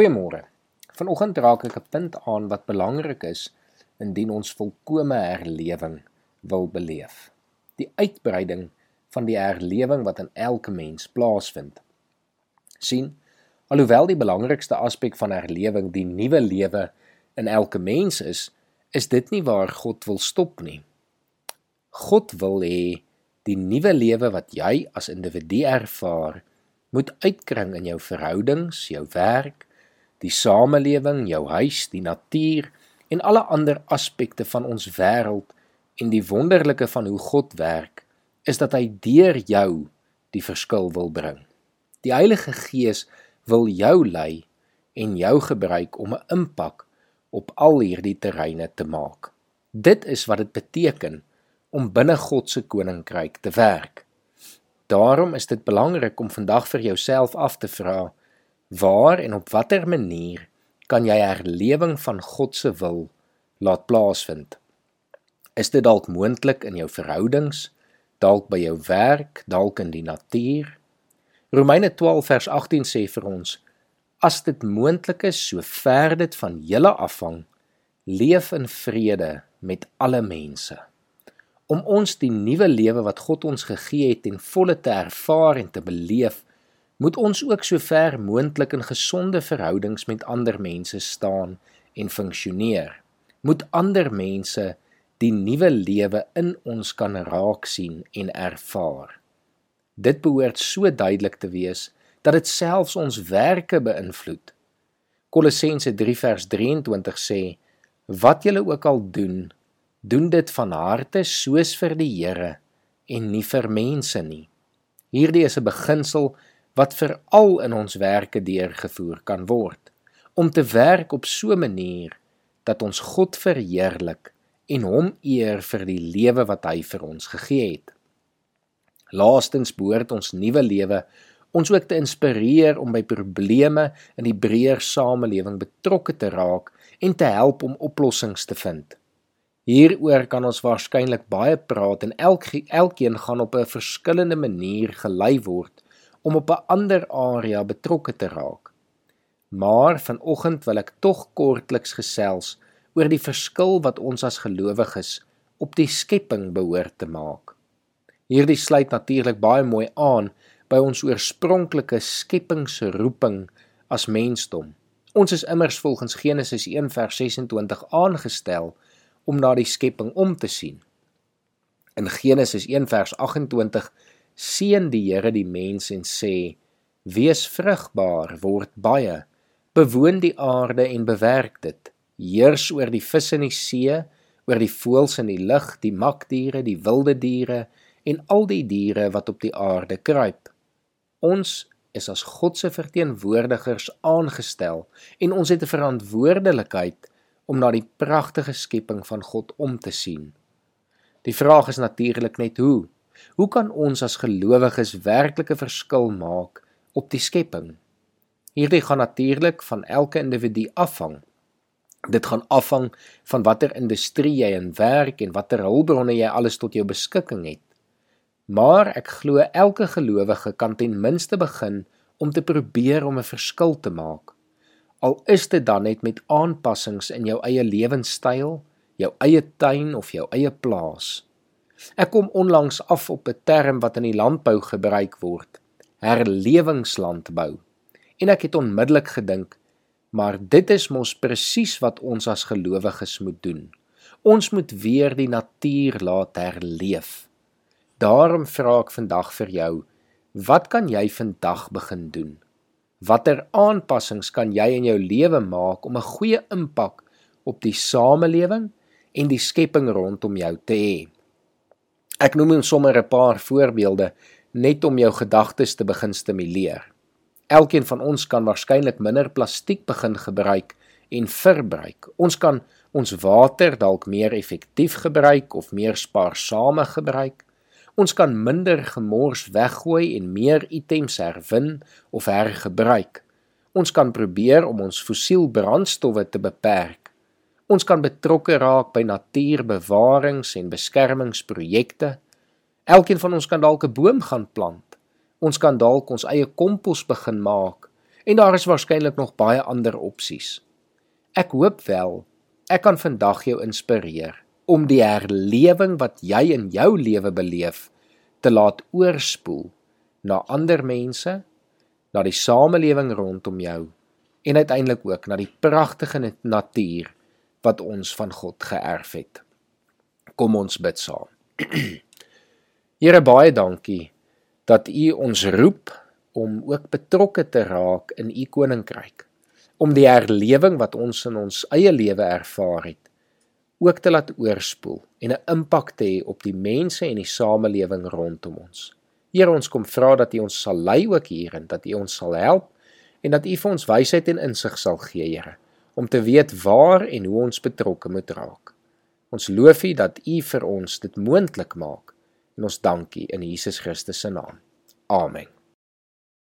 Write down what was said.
Goeiemôre. Vanoggend raak ek 'n punt aan wat belangrik is indien ons volkomme herlewing wil beleef. Die uitbreiding van die herlewing wat in elke mens plaasvind. sien, alhoewel die belangrikste aspek van herlewing die nuwe lewe in elke mens is, is dit nie waar God wil stop nie. God wil hê die nuwe lewe wat jy as individu ervaar, moet uitkring in jou verhoudings, jou werk, die samelewing, jou huis, die natuur en alle ander aspekte van ons wêreld en die wonderlike van hoe God werk is dat hy deur jou die verskil wil bring. Die Heilige Gees wil jou lei en jou gebruik om 'n impak op al hierdie terreine te maak. Dit is wat dit beteken om binne God se koninkryk te werk. Daarom is dit belangrik om vandag vir jouself af te vra: Waar en op watter manier kan jy herlewing van God se wil laat plaasvind? Is dit dalk moontlik in jou verhoudings, dalk by jou werk, dalk in die natuur? Romeine 12 vers 18 sê vir ons: As dit moontlik is, so ver dit van julle afhang, leef in vrede met alle mense. Om ons die nuwe lewe wat God ons gegee het en volle te ervaar en te beleef, moet ons ook so ver moontlik in gesonde verhoudings met ander mense staan en funksioneer. Moet ander mense die nuwe lewe in ons kan raak sien en ervaar. Dit behoort so duidelik te wees dat dit selfs ons werke beïnvloed. Kolossense 3 vers 23 sê: Wat julle ook al doen, doen dit van harte soos vir die Here en nie vir mense nie. Hierdie is 'n beginsel wat veral in ons werke deurgevoer kan word om te werk op so 'n manier dat ons God verheerlik en hom eer vir die lewe wat hy vir ons gegee het. Laastens behoort ons nuwe lewe ons ook te inspireer om by probleme in die breër samelewing betrokke te raak en te help om oplossings te vind. Hieroor kan ons waarskynlik baie praat en elk elkeen gaan op 'n verskillende manier gelei word om op 'n ander area betrokke te raak. Maar vanoggend wil ek tog kortliks gesels oor die verskil wat ons as gelowiges op die skepping behoort te maak. Hierdie sluit natuurlik baie mooi aan by ons oorspronklike skepingsroeping as mensdom. Ons is immers volgens Genesis 1:26 aangestel om na die skepping om te sien. In Genesis 1:28 seën die Here die mens en sê: Wees vrugbaar, word baie, bewoon die aarde en bewerk dit. Heers oor die visse in die see, oor die voëls in die lug, die makdiere, die wilde diere en al die diere wat op die aarde kruip. Ons is as God se verteenwoordigers aangestel en ons het 'n verantwoordelikheid om na die pragtige skepping van God om te sien. Die vraag is natuurlik net hoe Hoe kan ons as gelowiges werklike verskil maak op die skepping? Hierdie gaan natuurlik van elke individu afhang. Dit gaan afhang van watter industrie jy in werk en watter hulpbronne jy alles tot jou beskikking het. Maar ek glo elke gelowige kan ten minste begin om te probeer om 'n verskil te maak. Al is dit dan net met aanpassings in jou eie lewenstyl, jou eie tuin of jou eie plaas. Ek kom onlangs af op 'n term wat in die landbou gebruik word: herlewingslandbou. En ek het onmiddellik gedink, maar dit is mos presies wat ons as gelowiges moet doen. Ons moet weer die natuur laat herleef. Daarom vra ek vandag vir jou, wat kan jy vandag begin doen? Watter aanpassings kan jy in jou lewe maak om 'n goeie impak op die samelewing en die skepping rondom jou te hê? Ek noem net sommer 'n paar voorbeelde net om jou gedagtes te begin stimuleer. Elkeen van ons kan waarskynlik minder plastiek begin gebruik en verbruik. Ons kan ons water dalk meer effektief gebruik of meer spaarsame gebruik. Ons kan minder gemors weggooi en meer items herwin of hergebruik. Ons kan probeer om ons fossiel brandstowwe te beperk Ons kan betrokke raak by natuurbewarings en beskermingsprojekte. Elkeen van ons kan dalk 'n boom gaan plant. Ons kan dalk ons eie kompos begin maak En daar is waarskynlik nog baie ander opsies. Ek hoop wel ek kan vandag jou inspireer om die herlewing wat jy in jou lewe beleef te laat oorspoel na ander mense, na die samelewing rondom jou en uiteindelik ook na die pragtige natuur wat ons van God geërf het. Kom ons bid saam. Here baie dankie dat U ons roep om ook betrokke te raak in U koninkryk om die herlewing wat ons in ons eie lewe ervaar het ook te laat oorspoel en 'n impak te hê op die mense en die samelewing rondom ons. Here ons kom vra dat U ons sal lei ook hierin, dat U ons sal help en dat U vir ons wysheid en insig sal gee, Here, om te weet waar en hoe ons betrokke moet raak. Ons loof U dat U vir ons dit moontlik maak en ons dankie in Jesus Christus se naam. Amen.